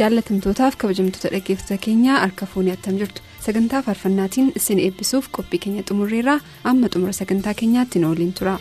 Jaallatamtootaaf kabajamtoota dhaggeeffattoota keenyaa harka fuunee attam jirtu sagantaa faarfannaatiin isin eebbisuuf qophii keenya xumurreerraa amma xumura sagantaa keenyaatti nu waliin tura.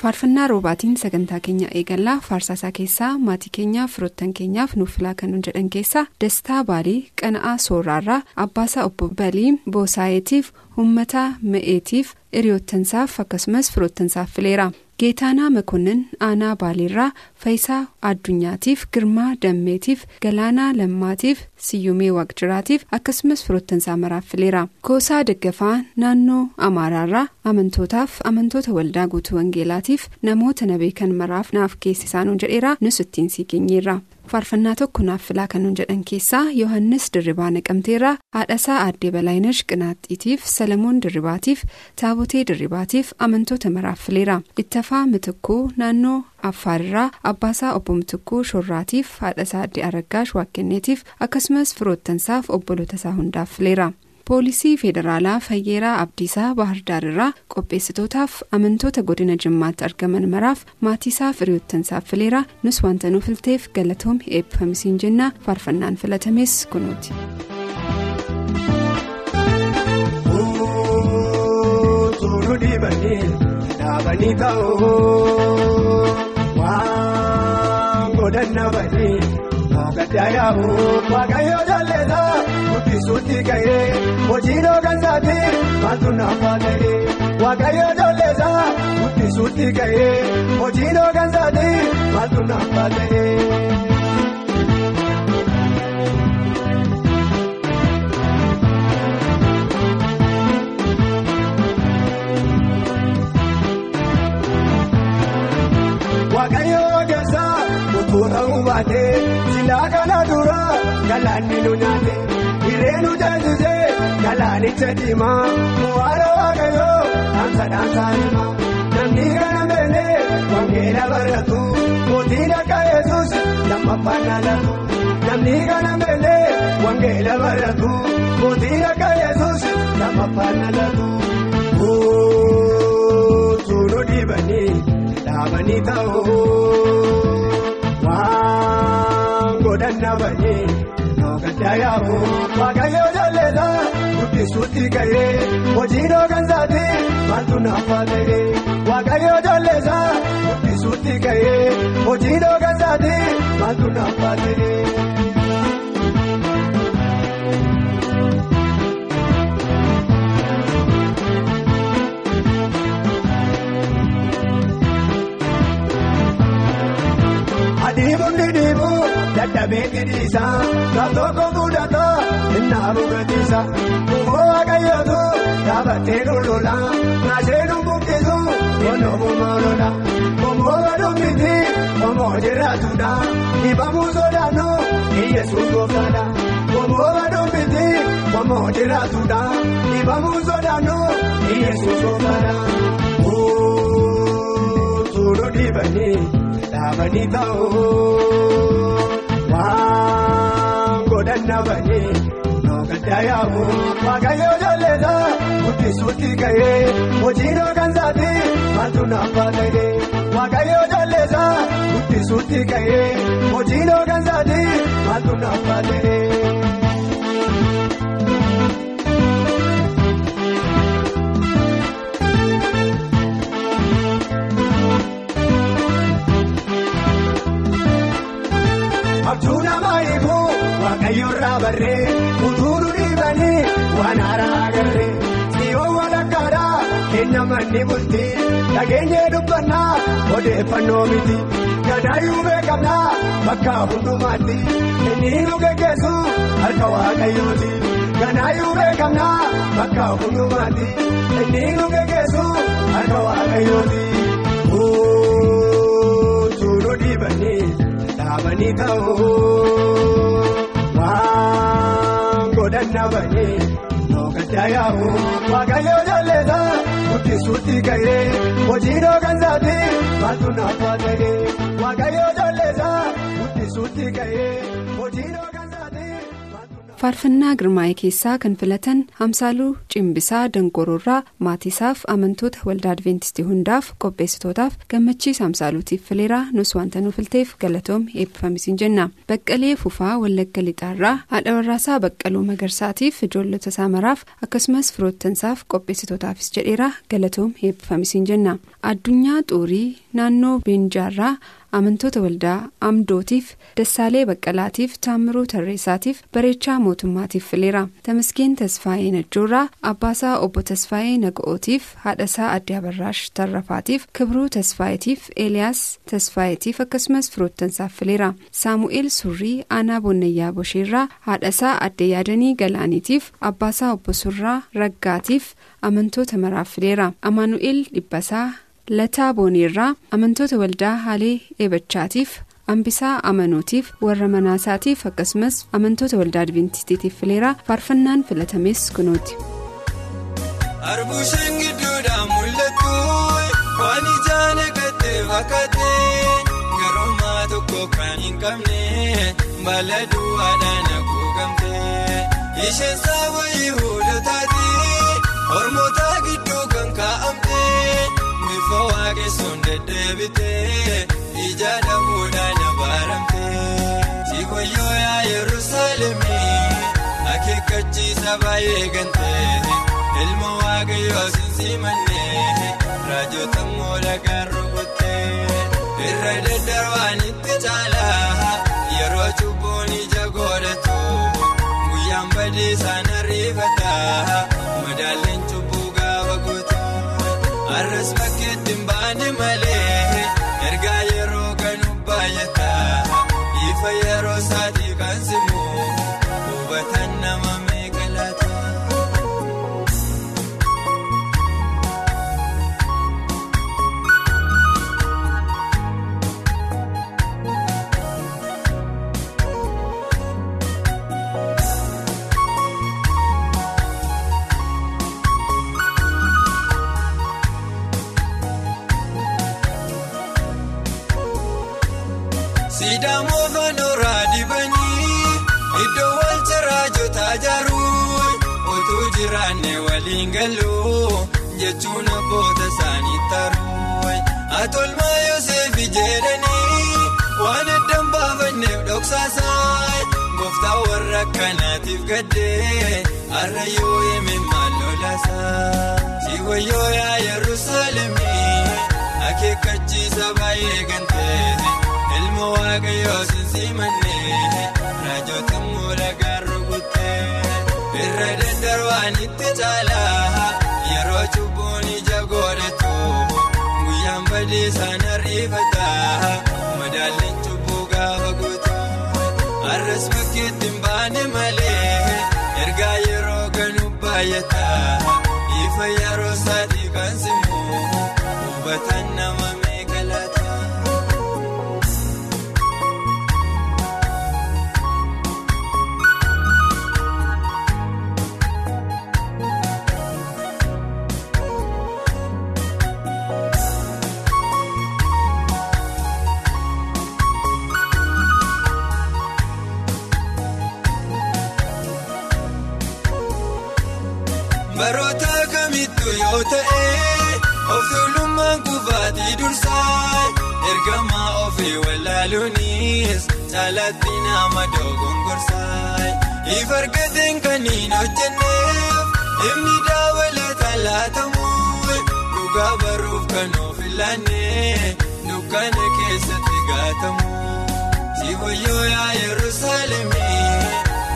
Faarfannaa roobaatiin sagantaa keenya eegallaa faarsaasaa keessaa maatii keenyaaf firoottan keenyaaf nuuf filaa kan jedhan keessaa dastaa baalii qana'aa sooraarraa abbaasaa obbo balii boosaayeetiif uummataa ma'eetiif hiriyoottansaaf akkasumas firoottansaaf fileera geetaanaa makonnin aanaa baaliirraa faayisaa addunyaatiif girmaa dammeetiif galaanaa lammaatiif siyyumee waaqjiraatiif akkasumas firoottansaa maraaf fileera koosaa daggafaa naannoo amaaraarraa amantootaaf amantoota waldaa guutuu wangeelaatiif namoota na beekan maraaf naaf geessisaanuu jedheera nus ittiin sii keenyeerra. Faarfannaa tokko naaf filaa kan nuun jedhan keessaa yohannis dirribaa naqamteerraa haadhasaa aaddee balaayinesh qinaaxxiitiif salamoon dirribaatiif taabotee dirribaatiif amantoota maraaf fileera ittafaa mitikkuu naannoo affaarirraa abbaasaa obbo mitikkuu shorraatiif haadhasaa aaddee aragaash waaqenneetiif akkasumas firoottansaaf obbolotasaa hundaaf fileera. Poolisii federaalaa fayyeeraa abdiisaa baahardaarirraa qopheessitootaaf amantoota godina jimmaatti argaman maraaf maatiisaaf hiriyoottansaaf fileera nus wanta nuuf filteef galatoom eebbifamisiin jenna faarfannaan filatames kunuuti. Suuti gahee hojii dhoogansaati maaltu naafaa gahee waaqayyo dolleessa suuti suuti gahee hojii dhoogansaati maaltu naafaa gahee. Waaqayyo silaa kana dura galaanni nu nyaate. Hireenu jaallisee galaanicha diimaa bu'aara waaqayyoo dhaamsa dhaamsaa himaa namni kana beeknee wangeela baratu mootiin akka yesus lammaffaan dhaalatu namni kana beeknee wangeela baratu mootiin akka yesus lammaffaan dhaalatu. Suunu dhiibanii dhaabanii ta'uu godhan dhaabanii. Gaddaayaamu waaqayyoo jalleessa guddisuutti gahee hojii dhoogansaati maaltu naafaa ta'ee waaqayyoo jalleessa guddisuutti gahee hojii dhoogansaati maaltu naafaa ta'ee. Adiimuun diimuu dadhabee qidhiisa gaatoko mudata innaa rugatiisa Kumoo waaqayyootu dhaabattee lolola naaseenuu buqqisu yoonoo malola Kumoo baduufiiti kumoo jiraatudha dhibamuu sodaannu iyyesuus gooftaadha Kumoo baduufiiti kumoo jiraatudha dhibamuu sodaannu iyyesuus gooftaadha. Suunu dhiibanii. Dhaabanii ta'uu waan godhan dhaabanii dhoogaddaayaamu waaqayyoo jalleessa guddisuutti gahee hojii dhoogansaati maaltu naafaa ta'ee waaqayyoo jalleessa guddisuutti gahee hojii dhoogansaati maaltu naafaa ta'ee. Abjuu namaa eeguu waaqayyo irraa barree utuu nu dhiibanii waan haaraa agarree si'oo walakkaadhaa kenna manni bultii dhageenyee dubbannaa odeeffannoo miti ganaayyuu beekamnaa bakka hundumaatti inni nu geggeessu harka waaqayyooti ganaayyuu beekamnaa bakka hundumaatti inni nu geggeessu harka waaqayyooti. Suunu dhiibanii dhaabanii ta'uu waan godhan dhaabanii dhoogaddaa yaa'u waaqayyoo jalleessa guddisuutti gahee hojii dhoogansaatti maaltu naaf ta'ee waaqayyoo jalleessa guddisuutti gahee hojii. Faarfannaa girmaa'ee keessaa kan filatan hamsaaluu cimbisaa dangoroorraa maatiisaaf amantoota waldaa adventistii hundaaf qopheessitootaaf gammachiisa hamsaaluutiif fileeraa nus wanta nu filteef galatoom eebbifamisiin jenna baqqalee fufaa wallagga lixaarraa haadha warraasaa baqqaluu magarsaatiif ijoollota isaa maraaf akkasumas firoottansaaf qopheessitootaafis jedheera galatoom eebbifamisiin jenna addunyaa xuurii naannoo beenjaarraa. Amantoota waldaa amdootiif dassaalee baqqalaatiif taammiruu tarreessaatiif bareechaa mootummaatiif fileera tamaskeen tasfaayee najjoorraa abbaasaa obbo tasfaayee naga'ootiif haadhasaa adde abarraash tarrafaatiif kibruu tasfaayeetiif eeliyaas tasfaayeetiif akkasumas firoottansaaf fileera saamu'eel surrii aanaa boonnayyaa bosheerraa haadhasaa adde yaadanii galaaniitiif abbaasaa obbo surraa raggaatiif amantoota maraaf fileera amaanu'eel dhibbasaa. Lataa booniirraa amantoota waldaa haalee eebachaatiif ambisaa amanuutiif warra manaasaatiif akkasumas amantoota waldaa adventistiitiif fileeraa faarfannaan filatames kunooti. Arbuushaan gidduudhaan mul'atu waan ijaan eegattee fakkaatee garummaa tokko kan hin qabne baala duwwaadhaan haguugamtee isheen saawwayii deddeebitee ija dhabuudhaan abaaramtee Sikoyyoo yaa Yerusaalemii akeekkachiisa baay'ee gantee ilma waaqayyoo sinsiimannee raajota moolagaan rukuttee waliin galuu jechuun abboota isaanii taruu atolmaa Yoseefi jedhanii waan addaan baafanneef dhoksaasaan gooftaa warra akkanaatiif gaddee har'a yoo eeme maal lolaasaa siwayyoo yaa Yerusaalemii akeekkachiisa baay'ee gantee. ilma waaqayyoo sinsiimannee raajota moolagaan guyyaan badiisaan ariifataa ergamaa ofii wallaaluunis caalaatti nama dogongorsaa if argateen kan hin hojjenneef himni daawwalata laatamu dhugaa baruuf kan of ilaannee dukkana keessatti gaatamu si wayyoo yaa Yerusaalemii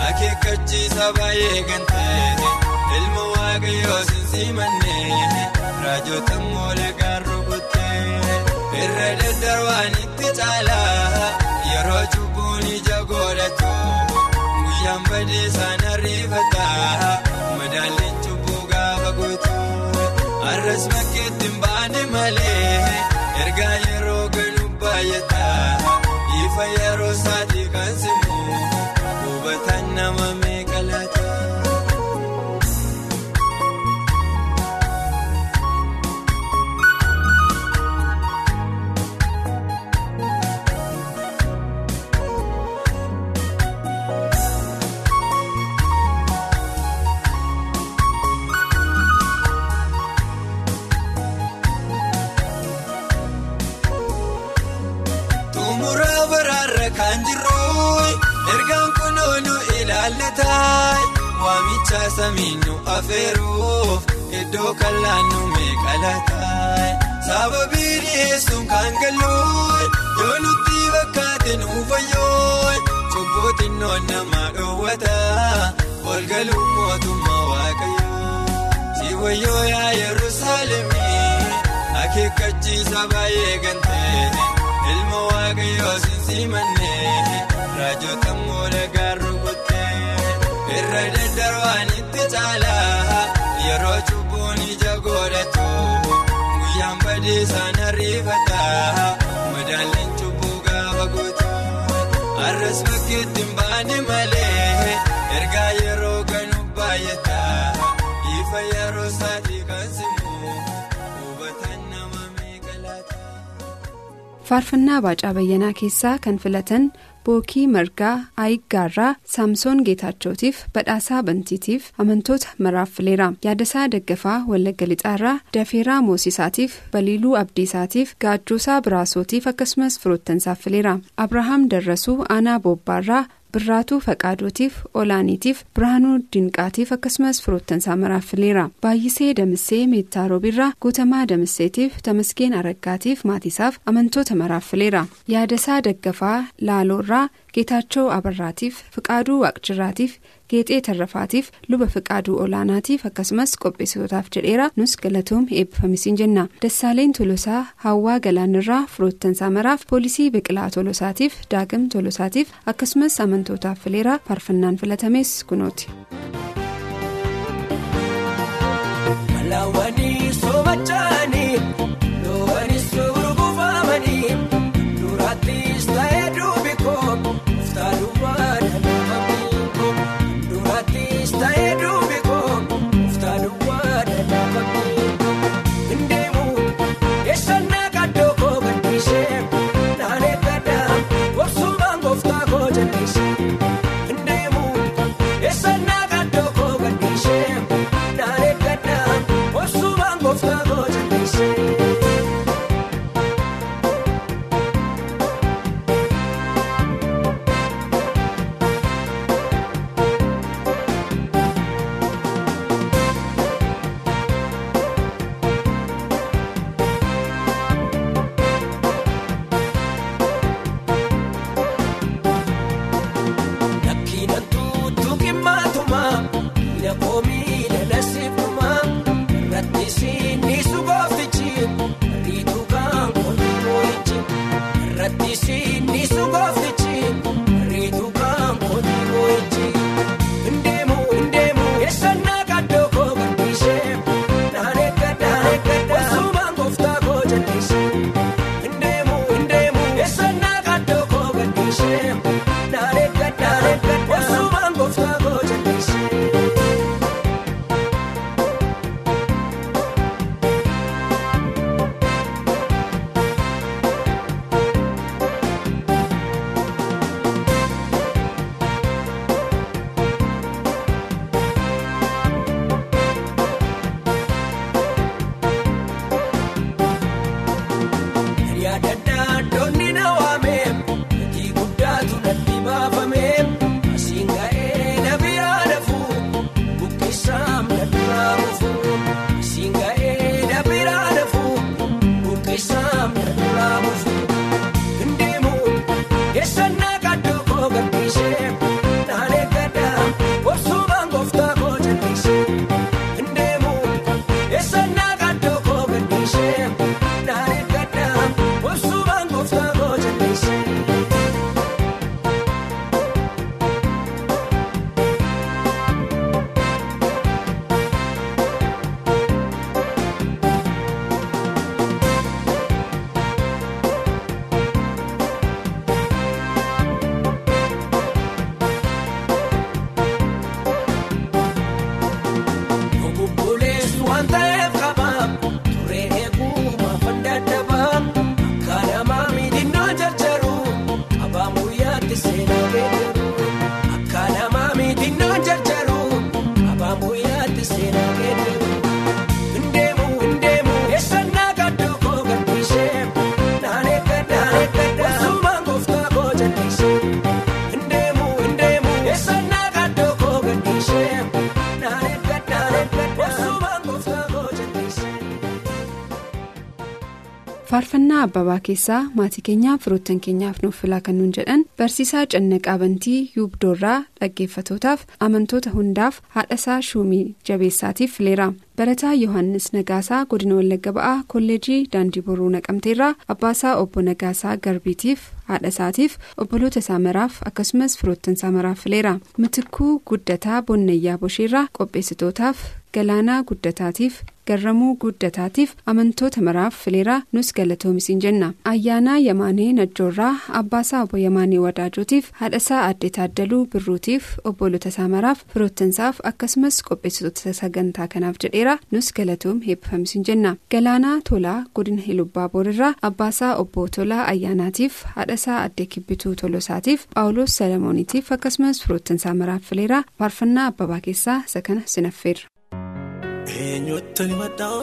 akeekkachiisa baay'ee gantee. ilma waaqayyoo sinsiimannee raajota moolee irra daddarbaan itti caalaa yeroo cubbuun ija godhatu guyyaan badee isaan afeeruuf iddoo kal'aannu meeqalataa sababii dhiyeessuun kan gallu yoo nutti bakkaate nuufayyoo cubbootiin noon nama dhoowwata ol galuun mootummaa waaqayyoo si wayyoo yaa yerusaalemii akeekkachiisa baay'ee gantee. ilma waaqayyoo sinsiimannee raajota moola gaarru kuttee irra daddarbaan itti caalaa yeroo cubbuun ija godhatu guyyaan badee isaan ariifataa madaalleen cubbuu gaafa guutu arras bakkeetti hin baane malee ergaa yeroo ganu baay'ataa ifa yeroo saatii kan simu hubataan nama meeqa laata. faarfannaa baacaa bayyanaa keessaa kan filatan bookii margaa aayiggaarraa saamsoon geetaachootiif badhaasaa bantiitiif amantoota maraaf fileera yaadasaa daggafaa wallagga lixaarraa dafeeraa moosisaatiif baliiluu abdiisaatiif gaajjoosaa biraasootiif akkasumas firoottansaaf fileera abrahaam darrasuu aanaa boobbaarraa birraatuu faqaadootiif olaaniitiif birhaanuu dinqaatiif akkasumas firoottansaa maraaf fileera baay'isee damissee meettaa roobirraa guutamaa damasseetiif tamasgeen araggaatiif maatiisaaf amantoota maraaf fileera yaadasaa daggafaa laaloorraa geetaachoo abarraatiif fiqaaduu waaqjirraatiif geexee tarrafaatiif luba fiqaaduu olaanaatiif akkasumas qopheessitootaaf jedheera. Nus galatoom eebbifamisiin jenna. Dassaaleen tolosaa hawwaa galaanirraa firoottansaa maraaf poolisii biqilaa tolosaatiif daagam tolosaatiif akkasumas amantootaaf fileera. Faarfannaan filatames kunooti. Faarfannaa abbabaa keessaa maatii keenyaaf firoottan keenyaaf nuuf filaa kan nuun jedhan barsiisaa cannaqaa bantii yuubdoorraa dhaggeeffatootaaf amantoota hundaaf haadhasaa shuumii jabeessaatiif fileera. barataa yohannis nagaasaa godina wallagga ba'aa kolleejii daandii boruu naqamteerraa abbaasaa obbo nagaasaa garbiitiif haadha isaatiif obboloota isaa maraaf akkasumas firoottan isaa maraaf fileera mitikuu guddataa bonnayyaa bosheerraa qopheessitootaaf galaanaa guddataatiif garramuu guddataatiif amantoota maraaf fileera nus galatoomisiin jenna ayyaanaa yamaanee najjoorraa abbaasaa obbo yamaanee wadaajotiif haadhasaa addee taaddaluu birruutiif obboloota isaa maraaf firoottansaaf akkasumas qopheessitoota sagantaa kanaaf jedheera nus galatoom heebbifamisiin jenna galaanaa tolaa godina hilubbaa boorirraa abbaasaa obbo tolaa ayyaanaatiif haadhasaa addee kibbituu tolosaatiif phaawulos salamooniitiif akkasumas firoottansaa maraaf fileera faarfannaa abbabaa keessaa isa kana sinaffeerra. Eenyuutti himadhaa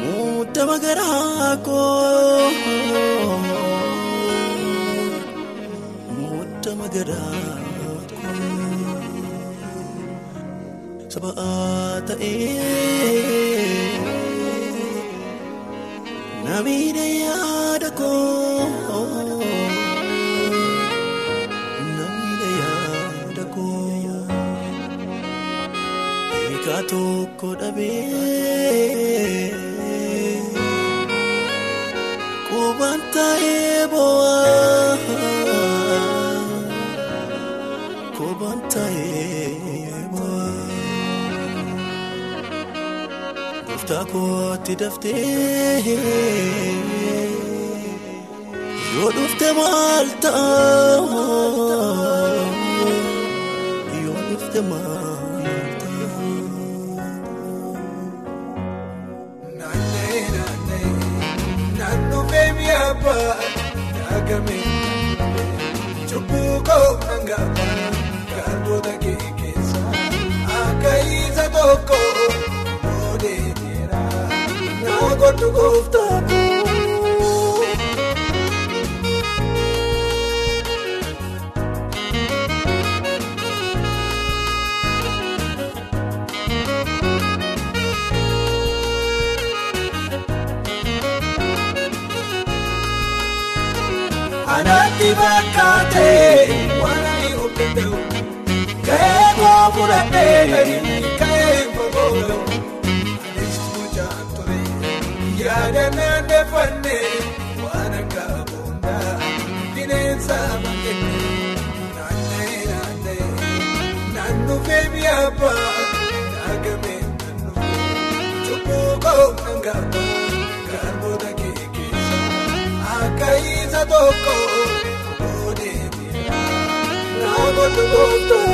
muudama garaa koo muudama garaa koo sabaa ta'ee namiidha yaada koo. Egaa tokko dhabee qubaan taa'ee bo'aa qubaan taa'ee bo'aa gooftaa kootti daftee yoo dhufte maal ta'a yoo dhufte maal. Cubbuu koo nangaaba garboota kee keessa akka isa tokko oolee jira naa godhu gooftaa Anaatti fakkaatee waan ani hojjetu ka'ee koo fudhatee ka'ee fagoo anis mucaan ture yaada naanneffannee waan akka boondaa bineensa bakkee naanna'ee naanna'ee naannufee mi'a abbaa naagamee naannufee cubbuu koo nangaaba tokko oolee bira naa godhu gooftaa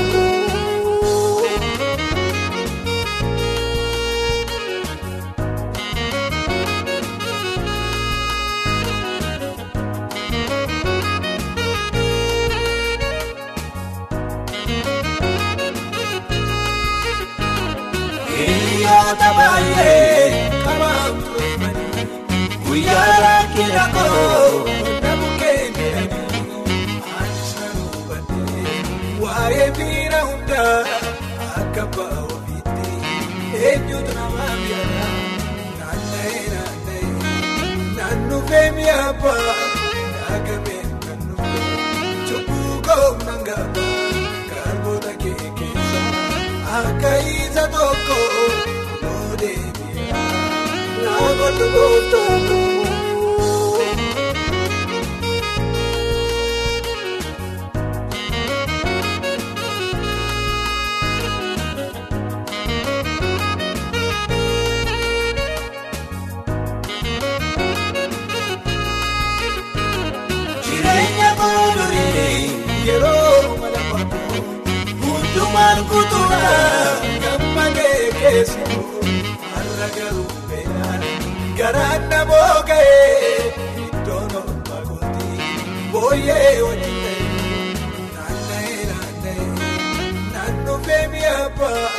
Hiriyoota baay'ee qabaamtu himanii guyyaa rakkina koo waa'ee miira hundaa akka ba'a ofiitti eenyutu nama miidha naanna'ee naanna'ee. Naannufee mi'a abbaa? Naagamee naannufee cubbuu koo nangaaba garboota kee keessa? Akka isa tokko? Oolee bira naa godhu gooftaa yeroo mala fagoo hundumaan kutuudhaan gammadee keessoo har'a garuu beelaan garaan namoo ga'ee iddoon olmaa gootii booyyee wajjin ta'e naanna'ee naanna'ee naannufee mi'a abbaa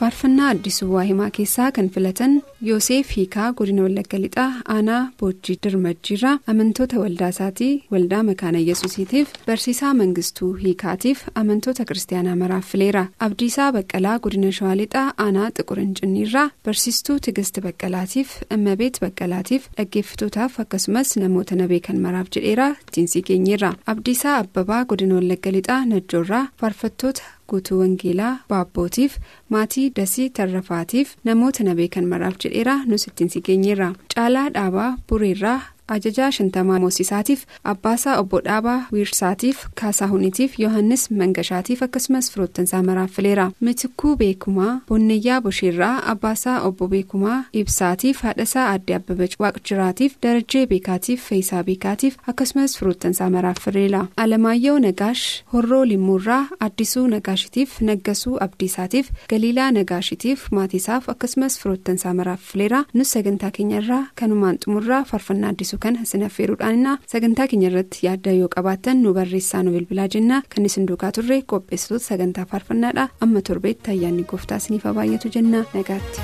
faarfannaa addisuu waahimaa keessaa kan filatan yoosef hiikaa godina wallagga lixaa aanaa boojjii dirmajjiirraa amantoota waldaa isaatii waldaa makaana yesuusiitiif barsiisaa mangistuu hiikaatiif amantoota kiristaanaa maraaf fileera abdiisaa baqqalaa godina shawaa lixaa aanaa xiqur incinniirraa barsiistuu tigist baqqalaatiif immabeet baqqalaatiif dhaggeeffatootaaf akkasumas namoota na beekan maraaf jedheera ittiin geenyeerra abdiisaa abbabaa godina wallagga lixaa najjoorraa faarfattoota. Guutuu wangeelaa baabbootiif maatii dasii tarrafaatiif namoota na beekan maraaf jedheera nus ittiin si geenyeerra. Caalaa dhaabaa bureerraa ajajaa shantamaa moosisaatiif abbaasaa obbo dhaabaa wiirsaatiif kaasaahuniitiif yohannis mangashaatiif akkasumas firoottansaa maraaf fileera mitikuu beekumaa bonnayyaa bosheerraa abbaasaa obbo beekumaa ibsaatiif haadhasaa aadde abbabach waaqjiraatiif darajjee beekaatiif feeyisaa beekaatiif akkasumas firoottansaa maraaf fileera alamaayyoo nagaash horroo limmuurraa addisuu nagaashitiif naggasuu abdiisaatiif galiilaa nagaashitiif maatiisaaf akkasumas firoottansaa maraaf fileera nus sagantaa keenyarraa kanumaan xumurraa faarfannaa addisuu kan isin affeeruudhaaninaa sagantaa keenya irratti yaadda yoo qabaattan nu barreessaa nu bilbilaa jennaa kan isin duukaa turre qopheessitoota sagantaa faarfannaadha. Amma torbeetti ayyaanni gooftaa isiniif baay'atu jennaa nagaatti.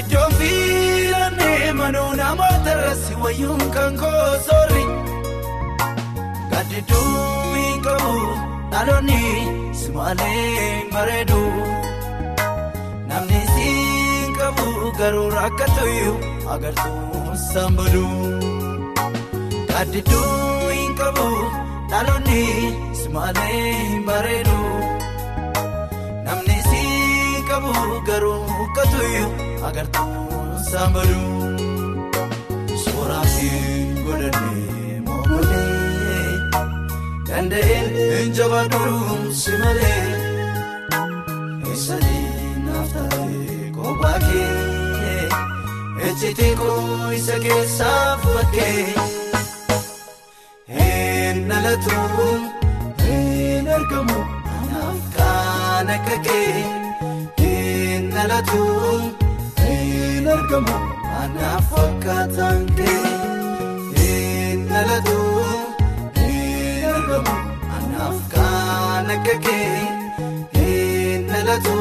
Iddoon fiilannee manuu namoota irratti wayyuun kan koo soorri hin qabu dhaloonni simaalee bareedu namni siin qabu garuu rakkatooyyuu agartuun sambadu gaddiduu hin qabu. dhaloonni simaalee bareedu namni si qabu garuu katuyyuu agartuun saambadu sooraatiin godhannee mookolee danda'een hin jabaadhuun si malee eessatti naaf taatee kophaa kee ejjitii koo isa keessaaf bakkee. Nalatu hin argamu anaaf kan akka kee nalatu hin argamu anaaf fakkaataan kee kan akka kee nalatu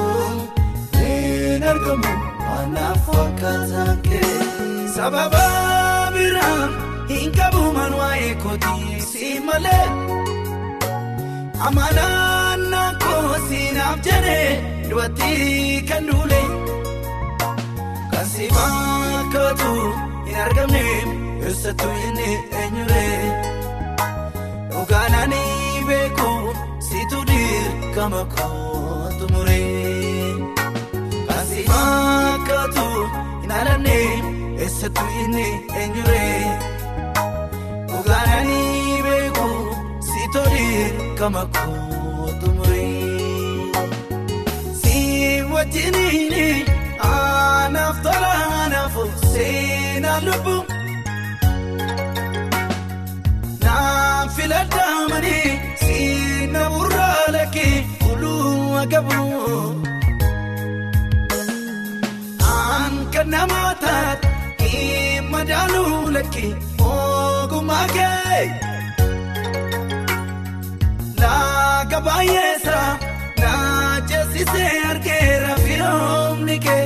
hin argamu anaaf fakkaataan kee sababa biraan hin qabu man waa'ee kootii. si malee amanannaa koo siinaaf jedhee dubarti kan duule kan si fakkaatu hin argamne eessattuu inni eenyuree dhugaanani beeku dirqama koo tumuree kan si fakkaatu hin alanne eessattuu inni eenyuree dhugaanani. kama kootumuree si wajjiniini anaaf tola anaaf seenaa lubbu naaf si na burraa lakkee agabu aan kan namaa taate madaaluu lakkee ogummaa kee. Laaga baay'eessa naa ceesisee argeera firoomni kee.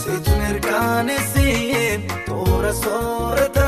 Seetu mirkaneessee toora soorata.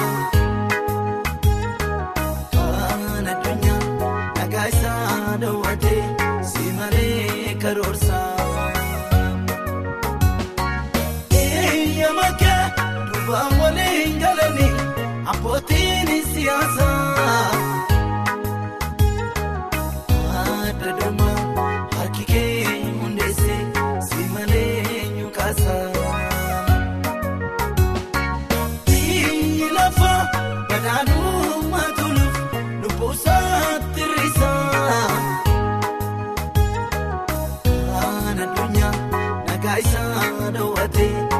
isaanii addunyaa nagaa isaa dhoowwate.